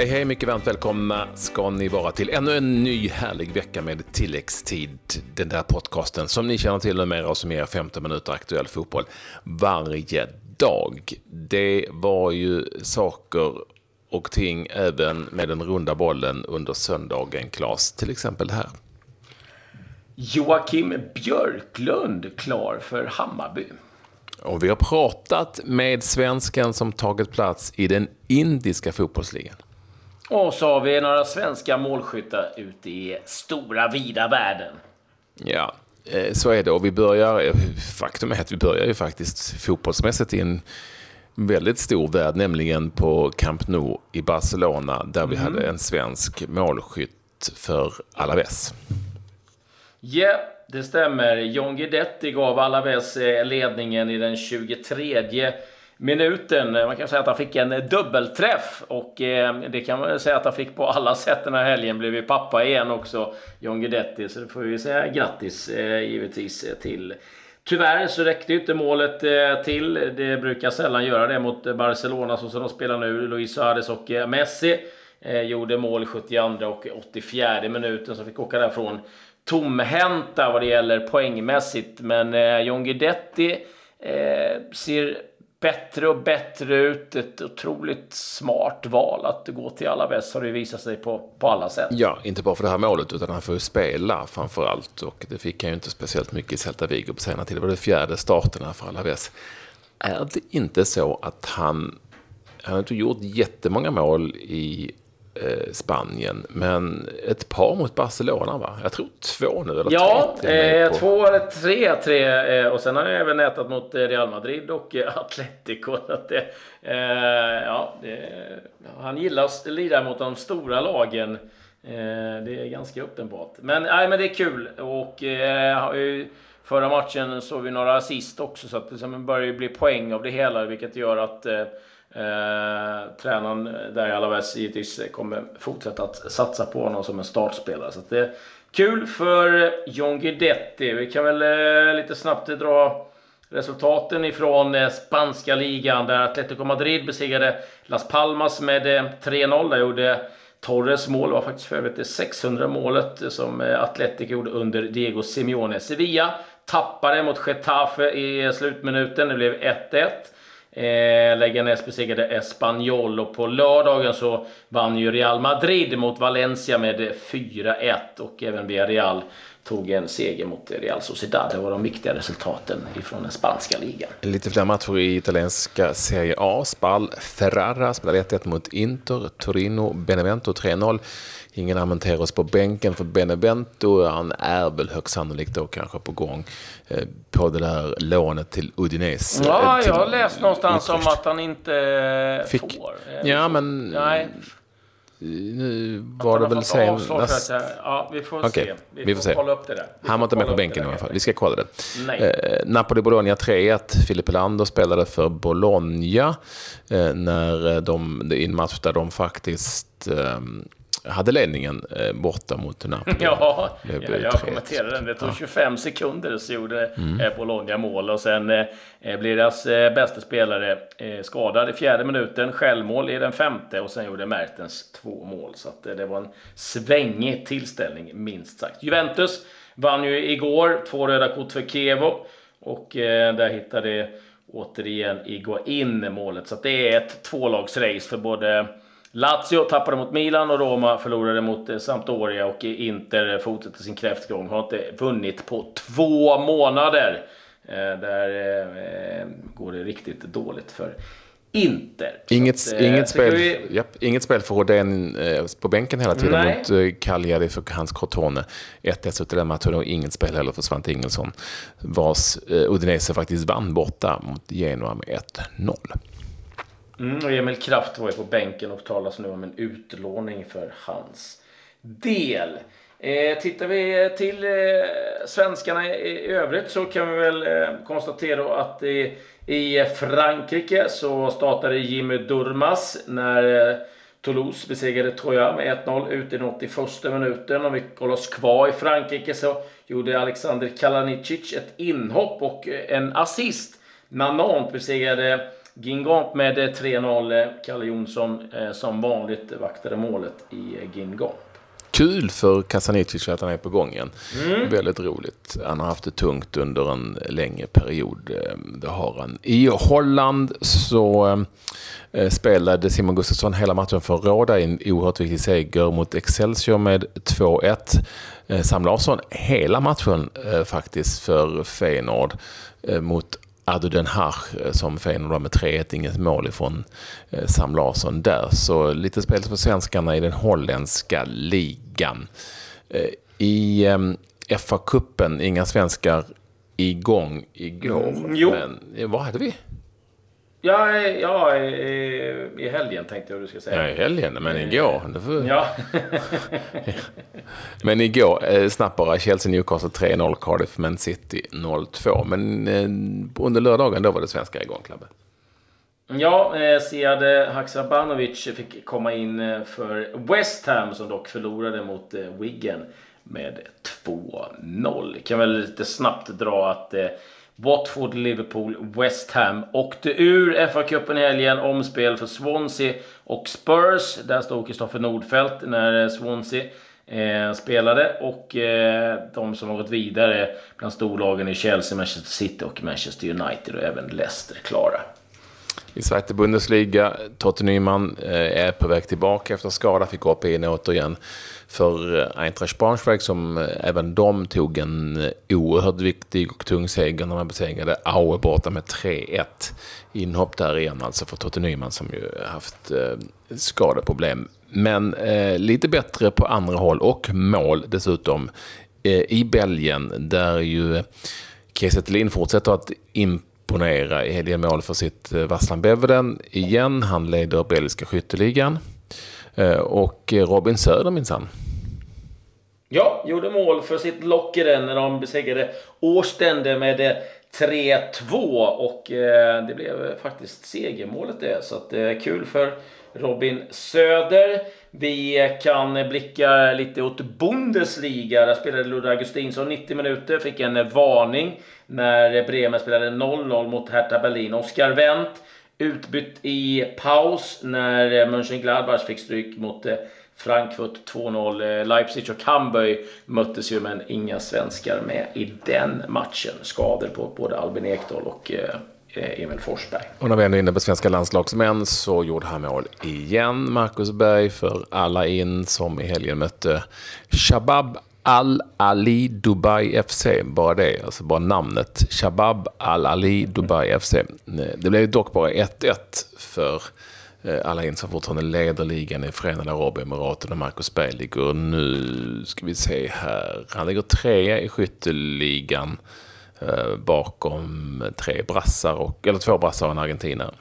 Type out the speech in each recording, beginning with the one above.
Hej, hej, mycket varmt välkomna ska ni vara till ännu en ny härlig vecka med tilläggstid. Den där podcasten som ni känner till numera och som ger 15 minuter aktuell fotboll varje dag. Det var ju saker och ting även med den runda bollen under söndagen, Klas. Till exempel det här. Joakim Björklund klar för Hammarby. Och vi har pratat med svensken som tagit plats i den indiska fotbollsligan. Och så har vi några svenska målskyttar ute i stora vida världen. Ja, eh, så är det. Och vi börjar, faktum är att vi börjar ju faktiskt fotbollsmässigt i en väldigt stor värld, nämligen på Camp Nou i Barcelona, där vi mm. hade en svensk målskytt för Alaves. Ja, yeah, det stämmer. John Guidetti gav Alaves eh, ledningen i den 23 minuten. Eh, man kan säga att han fick en eh, dubbelträff och eh, det kan man säga att han fick på alla sätt den här helgen. Blev ju pappa igen också, John Guidetti. Så det får vi säga grattis eh, givetvis eh, till. Tyvärr så räckte ju inte målet till. Det brukar sällan göra det mot Barcelona så som de spelar nu. Luis Suarez och Messi gjorde mål 72 och 84 minuten så fick åka därifrån tomhänta vad det gäller poängmässigt. Men eh, John Guidetti eh, ser bättre och bättre ut. Ett otroligt smart val att gå till Alaves har det visat sig på, på alla sätt. Ja, inte bara för det här målet utan han får ju spela framför allt. Och det fick han ju inte speciellt mycket i Celta Vigo på senare tid. Det var det fjärde starten här för Alaves. Är det inte så att han, han har inte gjort jättemånga mål i Spanien. Men ett par mot Barcelona, va? Jag tror två nu. Eller ja, eh, två eller tre, tre. Eh, och sen har jag även ätat mot eh, Real Madrid och eh, Atletico. Att det, eh, ja, det, han gillar att lira mot de stora lagen. det är ganska uppenbart. Men, nej, men det är kul. Och Förra matchen såg vi några assist också, så att det börjar bli poäng av det hela, vilket gör att Eh, tränaren där i Alaves givetvis kommer fortsätta att satsa på honom som en startspelare. Så det är kul för John Guidetti. Vi kan väl eh, lite snabbt dra resultaten ifrån eh, spanska ligan där Atletico Madrid besegrade Las Palmas med eh, 3-0. Där gjorde Torres mål var faktiskt för övrigt det 600 målet som eh, Atletico gjorde under Diego Simeone. Sevilla tappade mot Getafe i eh, slutminuten. Det blev 1-1. Eh, Leganes besegrade Espanyol och på lördagen så vann ju Real Madrid mot Valencia med 4-1 och även Villarreal tog en seger mot Real Sociedad. Det var de viktiga resultaten ifrån den spanska ligan. Lite fler matcher i italienska Serie A. Spal Ferrara spelade 1-1 mot Inter. Torino Benevento 3-0. Ingen Armenteros på bänken för Benevento. Han är väl högst sannolikt då kanske på gång eh, på det där lånet till Udinese. Ja, till jag har läst någonstans om att han inte Fick. får. Ja, men... Nej. Nu var det väl senast... Ja, vi får okay, se. Vi, vi får, se. kolla upp det där. Vi han var inte med på bänken i alla fall. Vi ska kolla det. Eh, Napoli-Bologna 3-1. Filip Lander spelade för Bologna eh, när de, i en match där de faktiskt eh, hade ledningen eh, borta mot Napoli. Ja, ja jag kommenterade den. Det tog ja. 25 sekunder så gjorde mm. eh, Bologna mål och sen eh, eh blev deras eh, bästa spelare eh, skadad i fjärde minuten, självmål i den femte och sen gjorde Mertens två mål. Så eh, det var en svängig tillställning minst sagt. Juventus vann ju igår, två röda kort för Kevo och eh, där hittade återigen in målet. Så det är ett tvålagsrace för både Lazio tappade mot Milan och Roma förlorade mot eh, Sampdoria och Inter fortsätter sin kräftgång. Har inte vunnit på två månader. Eh, där eh, går det riktigt dåligt för Inter. Inget, att, inget, spel, vi... japp, inget spel för Rodén på bänken hela tiden Nej. mot Cagliari för hans Crotone. 1-1 så den matchen och inget spel heller för Svante Ingelsson. Vars Udinese faktiskt vann borta mot Genoa med 1-0. Mm, och Emil Kraft var ju på bänken och talas nu om en utlåning för hans del. Eh, tittar vi till eh, svenskarna i, övrigt så kan vi väl eh, konstatera att i, i Frankrike så startade Jimmy Durmas när eh, Toulouse besegrade Troja med 1-0 ute i den 81 minuten. Om vi håller oss kvar i Frankrike så gjorde Alexander Kalanicic ett inhopp och eh, en assist. Nanant besegrade Gingamp med 3-0. Kalle Jonsson som vanligt vaktade målet i Gingamp. Kul för Kasanicic att han är på gång igen. Mm. Väldigt roligt. Han har haft det tungt under en längre period. Det har han. I Holland så Eh, spelade Simon Gustafsson hela matchen för råda i en oerhört viktig seger mot Excelsior med 2-1. Eh, Sam Larsson hela matchen eh, faktiskt för Feyenoord mot Adu Den Haag som Feyenoord med 3-1, inget mål ifrån Sam Larsson där. Så lite spel för svenskarna i den holländska ligan. I FA-cupen, inga svenskar igång igår. Mm, jo. Men vad hade vi? Ja, ja i, i helgen tänkte jag du skulle säga. Ja, i helgen, men igår. Får... Ja. men igår, eh, snabbt bara, Chelsea Newcastle 3-0, Cardiff Man City 0-2. Men eh, under lördagen då var det svenska igång, Klabbe. Ja, eh, Sead Haksabanovic fick komma in eh, för West Ham som dock förlorade mot eh, Wigan med 2-0. Kan väl lite snabbt dra att eh, Watford, Liverpool, West Ham åkte ur FA-cupen i helgen. Omspel för Swansea och Spurs. Där stod Kristoffer Nordfeldt när eh, Swansea eh, spelade. Och eh, de som har gått vidare bland storlagen är Chelsea, Manchester City och Manchester United och även Leicester klara. I Zweite Bundesliga, Totte Nyman eh, är på väg tillbaka efter skada, fick hoppa upp in återigen för eh, Eintracht Braunschweig som eh, även de tog en oerhört viktig och tung seger när man besegrade Aue borta med 3-1. Inhopp där igen alltså för Totte Nyman som ju haft skadeproblem. Men eh, lite bättre på andra håll och mål dessutom eh, i Belgien där ju Kiese fortsätter att imponera i helgen mål för sitt eh, Vasslan Beveren igen. Han leder belgiska skytteligan. Eh, och Robin Söder minsann. Ja, gjorde mål för sitt Lockeren när de besegrade Årstände med 3-2 och eh, det blev faktiskt segermålet det. Så att, eh, kul för Robin Söder. Vi kan blicka lite åt Bundesliga. Där spelade Ludde Augustinsson 90 minuter, fick en varning när Bremen spelade 0-0 mot Hertha Berlin. Oskar Wendt Utbytt i paus när Mönchengladbach fick stryk mot eh, Frankfurt 2-0. Leipzig och Hamburg möttes ju men inga svenskar med i den matchen. Skador på både Albin Ekdal och eh, Eh, Emil Forsberg. Och när vi ändå är inne på svenska landslagsmän så gjorde han mål igen, Marcus Berg, för alla in som i helgen mötte Shabab Al-Ali Dubai FC, bara det, alltså bara namnet. Shabab Al-Ali Dubai FC. Det blev dock bara 1-1 för eh, alla in som fortfarande leder ligan i Förenade Arabemiraten och Marcus Berg ligger nu, ska vi se här, han ligger trea i skytteligan Eh, bakom tre brassar, och, eller två brassar och en argentinare.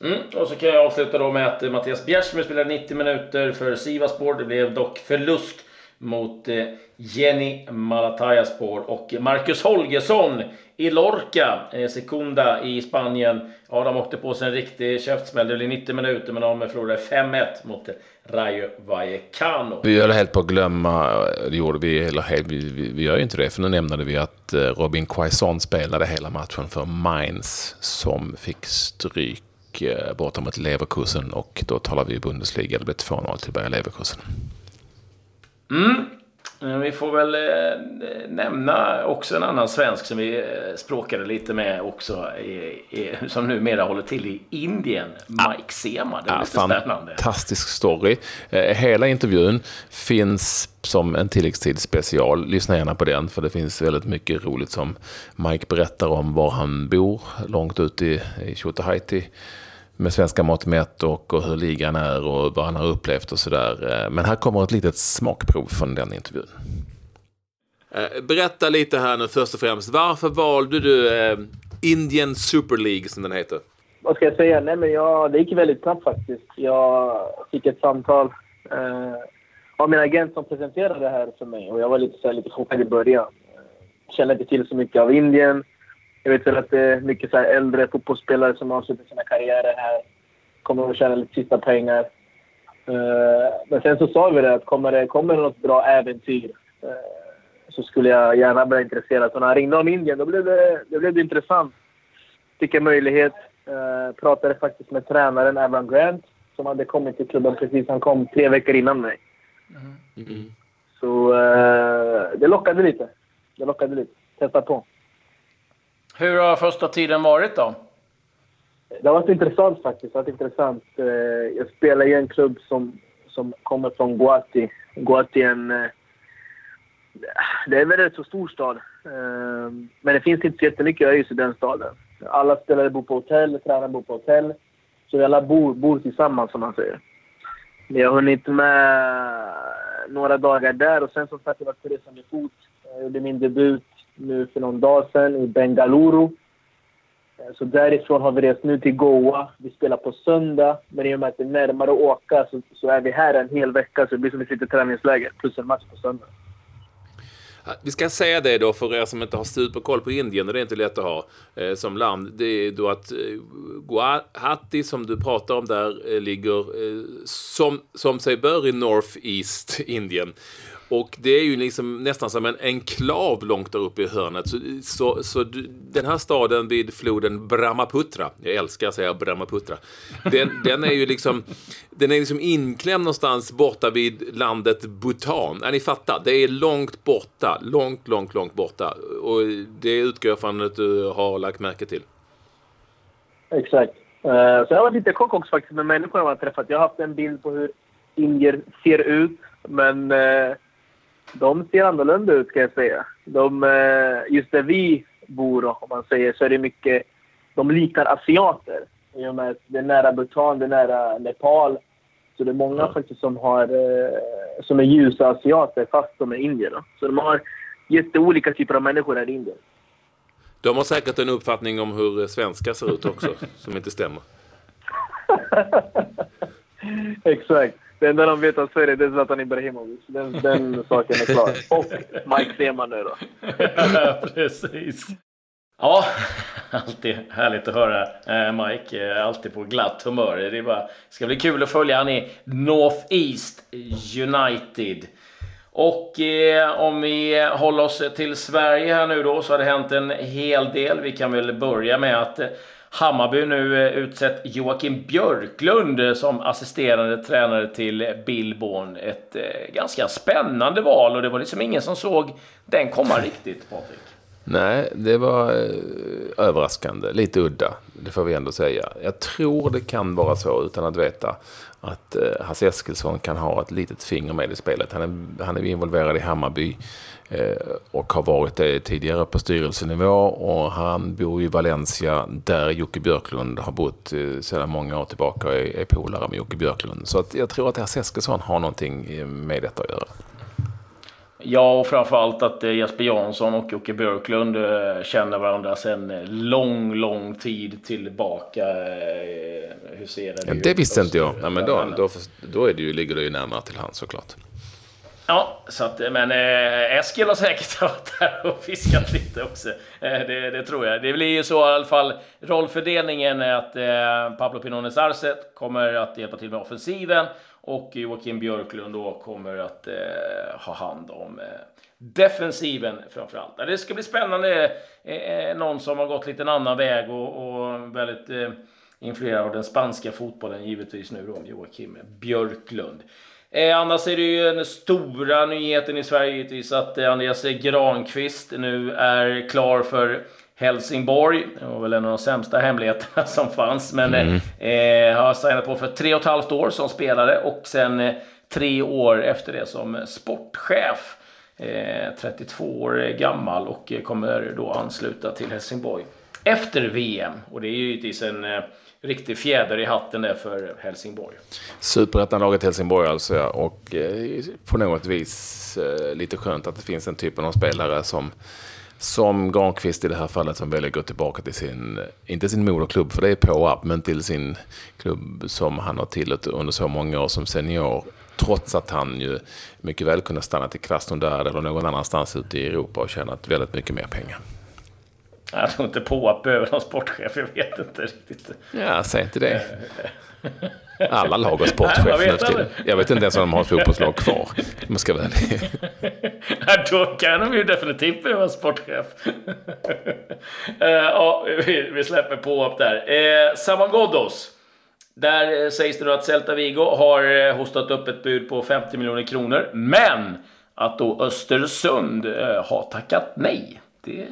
Mm, och så kan jag avsluta då med att Mattias Bjärsmyr spelade 90 minuter för Sivaspor. Det blev dock förlust mot eh, Jenny Malatayaspor och Marcus Holgersson i Lorca, eh, Sekunda i Spanien. Ja, de åkte på sig en riktig käftsmäll. Det blev 90 minuter, men de förlorade 5-1 mot Rayo Vallecano. Vi höll helt på att glömma, eh, det gjorde vi, eller helt, vi, vi, vi gör ju inte det, för nu nämnde vi att Robin Quaison spelade hela matchen för Mainz som fick stryk borta mot Leverkusen och då talar vi Bundesliga. Det blev 2-0 till Bayer Leverkusen. Mm. Vi får väl eh, nämna också en annan svensk som vi eh, språkade lite med också. Som numera håller till i Indien. Mike Sema. Det är ja, lite spännande. Fantastisk story. Eh, hela intervjun finns som en tilläggstid special. Lyssna gärna på den för det finns väldigt mycket roligt som Mike berättar om var han bor långt ut i, i med svenska mått mätt och, och hur ligan är och vad han har upplevt och sådär. Eh, men här kommer ett litet smakprov från den intervjun. Eh, berätta lite här nu först och främst. Varför valde du eh, Indian Super League som den heter? Vad ska jag säga? Nej, men jag, det gick väldigt snabbt faktiskt. Jag fick ett samtal eh, av min agent som presenterade det här för mig och jag var lite, så här, lite chockad i början. Kände inte till så mycket av Indien. Jag vet väl att det är mycket så äldre fotbollsspelare som avslutar sina karriärer här. Kommer att tjäna lite sista pengar. Uh, men sen så sa vi det att kommer det kommer något bra äventyr uh, så skulle jag gärna bli intresserad. Så när han ringde om Indien då blev det, det blev det intressant. Fick en möjlighet. Uh, pratade faktiskt med tränaren Avram Grant som hade kommit till klubben precis. Han kom tre veckor innan mig. Mm. Så uh, det lockade lite. Det lockade lite. Testa på. Hur har första tiden varit då? Det har varit intressant faktiskt. Det har varit intressant. Eh, jag spelar i en klubb som, som kommer från Guati. Guati är en... Eh, det är en så stor stad. Eh, men det finns inte så jättemycket öis i den staden. Alla spelare bor på hotell, tränare bor på hotell. Så vi alla bor, bor tillsammans, som man säger. Men jag har hunnit med några dagar där och sen som sagt jag var på resa med fot. Jag gjorde min debut nu för någon dag sedan i Bengaluru. Eh, så därifrån har vi rest nu till Goa. Vi spelar på söndag, men i och med att det är närmare att åka så, så är vi här en hel vecka. Så det blir som ett litet träningsläger plus en match på söndag. Vi ska säga det då för er som inte har superkoll på Indien, och det är inte lätt att ha eh, som land. Det är då att eh, Guwahati som du pratar om där eh, ligger eh, som, som sig bör i North East Indien. Och det är ju liksom nästan som en enklav långt där uppe i hörnet. Så, så, så, den här staden vid floden Brahmaputra, jag älskar att säga Brahmaputra, den, den är ju liksom, den är liksom inklämd någonstans borta vid landet Bhutan. Är ni fattar? Det är långt borta, långt, långt, långt borta. Och det utgår jag från att du har lagt märke till. Exakt. Uh, så jag har varit lite chock också faktiskt med människor jag har träffat. Jag har haft en bild på hur indier ser ut, men uh, de ser annorlunda ut kan jag säga. De, uh, just där vi bor, om man säger, så är det mycket... De liknar asiater. I och med att det är nära Bhutan, det är nära Nepal. Så det är många ja. faktiskt som, har, som är ljusa asiater fast de är indier. Då. Så de har jätteolika typer av människor här i Indien. De har säkert en uppfattning om hur svenskar ser ut också, som inte stämmer. Exakt. Det enda de vet om Sverige det är Zlatan Ibrahimovic. Den, den saken är klar. Och Mike Sema nu då. Precis. Ja, alltid härligt att höra eh, Mike. Eh, alltid på glatt humör. Det är bara, ska bli kul att följa han i North East United. Och eh, om vi håller oss till Sverige här nu då så har det hänt en hel del. Vi kan väl börja med att eh, Hammarby nu eh, utsett Joakim Björklund eh, som assisterande tränare till Billborn. Ett eh, ganska spännande val och det var liksom ingen som såg den komma riktigt, Patrik. Nej, det var eh, överraskande. Lite udda, det får vi ändå säga. Jag tror det kan vara så, utan att veta, att eh, Hasse Eskilsson kan ha ett litet finger med i spelet. Han är, han är involverad i Hammarby eh, och har varit det tidigare på styrelsenivå. Och han bor i Valencia där Jocke Björklund har bott eh, sedan många år tillbaka och är, är polare med Jocke Björklund. Så att jag tror att Hasse Eskilsson har någonting eh, med detta att göra. Ja, och framförallt att eh, Jesper Jansson och Jocke Björklund eh, känner varandra sedan lång, lång tid tillbaka. Eh, hur ser det ja, Det visste inte jag. Ja, men då, då, då är det ju, ligger det ju närmare till hand såklart. Ja, så att, men eh, Eskil har säkert varit där och fiskat lite också. Eh, det, det, tror jag. Det blir ju så i alla fall. Rollfördelningen är att eh, Pablo Pinones Arce kommer att hjälpa till med offensiven och Joakim Björklund då kommer att eh, ha hand om eh, defensiven framför allt. Det ska bli spännande. Eh, eh, någon som har gått lite en annan väg och, och väldigt eh, influerad av den spanska fotbollen givetvis nu då, Joakim Björklund. Eh, annars är det ju den stora nyheten i Sverige givetvis att eh, Andreas Granqvist nu är klar för Helsingborg. Det var väl en av de sämsta hemligheterna som fanns. Men mm. eh, har signat på för tre och ett halvt år som spelare och sen eh, tre år efter det som sportchef. Eh, 32 år gammal och kommer då ansluta till Helsingborg efter VM. Och det är ju givetvis en eh, riktig fjäder i hatten där för Helsingborg. Superettan-laget Helsingborg alltså, ja. Och eh, på något vis eh, lite skönt att det finns en typ av spelare som som Granqvist i det här fallet som väljer att gå tillbaka till sin, inte sin moderklubb för det är på men till sin klubb som han har tillhört under så många år som senior. Trots att han ju mycket väl kunde stanna till Krasnodar eller någon annanstans ute i Europa och tjänat väldigt mycket mer pengar. Jag tror inte på att behöver någon sportchef, jag vet inte riktigt. Ja, säg inte det. Alla lag har sportchef nu för tiden. Jag vet inte ens om de har ett fotbollslag kvar. Man ska väl. Då kan de ju definitivt behöva en sportchef. Eh, ja, vi släpper på upp där. Eh, Saman Ghoddos. Där sägs det då att Celta Vigo har hostat upp ett bud på 50 miljoner kronor. Men att då Östersund har tackat nej. Det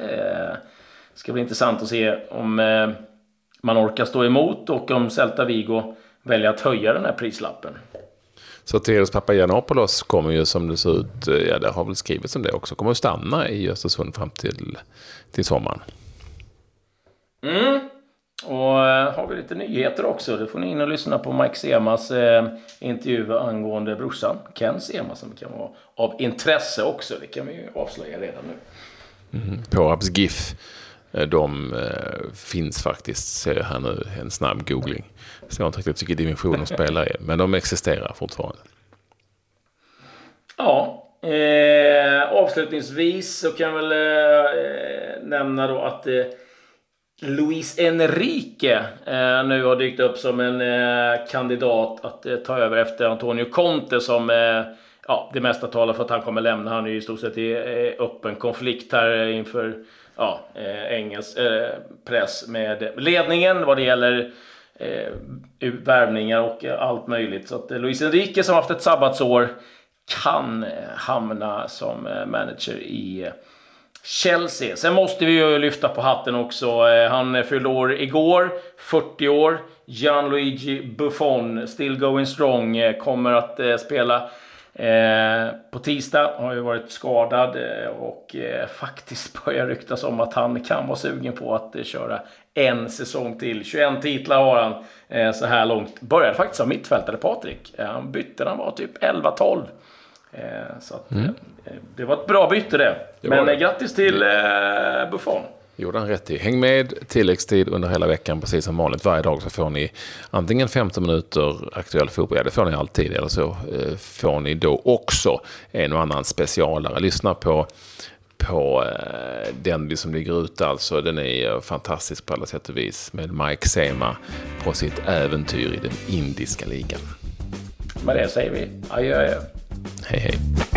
ska bli intressant att se om man orkar stå emot och om Celta Vigo väljer att höja den här prislappen. Så Teres Papagiannopoulos kommer ju som det ser ut, eh, ja det har väl skrivits om det också, kommer att stanna i Östersund fram till, till sommaren. Mm. Och äh, har vi lite nyheter också. Det får ni in och lyssna på Mike Semas äh, intervju angående brorsan Ken Sema som kan vara av intresse också. Det kan vi ju avslöja redan nu. Mm. Påabs GIF Eh, Eh, de eh, finns faktiskt, ser jag här nu, en snabb googling. Så jag inte riktigt vilken dimension de spelar i, men de existerar fortfarande. Ja, eh, avslutningsvis så kan jag väl eh, nämna då att eh, Luis Enrique eh, nu har dykt upp som en eh, kandidat att eh, ta över efter Antonio Conte som eh, ja, det mesta talar för att han kommer lämna. Han är ju i stort sett i öppen konflikt här inför ja, eh, engelsk eh, press med ledningen vad det gäller eh, värvningar och eh, allt möjligt. Så att eh, Luis Enrique som haft ett sabbatsår kan eh, hamna som eh, manager i eh, Chelsea. Sen måste vi ju lyfta på hatten också. Han fyllde år igår, 40 år. Gianluigi Buffon, still going strong, kommer att spela Eh, på tisdag har jag varit skadad eh, och eh, faktiskt börjar ryktas om att han kan vara sugen på att köra en säsong till. 21 titlar har han så här långt. Började faktiskt som mittfältare Patrik. Han bytte när han var typ 11-12. så att, mm. det var ett bra byte det. det Men grattis till Buffon gjorde han rätt i. Häng med tilläggstid under hela veckan precis som vanligt. Varje dag så får ni antingen 15 minuter aktuell fotboll, ja det får ni alltid, eller så eh, får ni då också en och annan specialare. Lyssna på på eh, den som ligger ute alltså. Den är fantastisk på alla sätt och vis med Mike Sema på sitt äventyr i den indiska ligan. Med det säger vi adjö. Hej hej.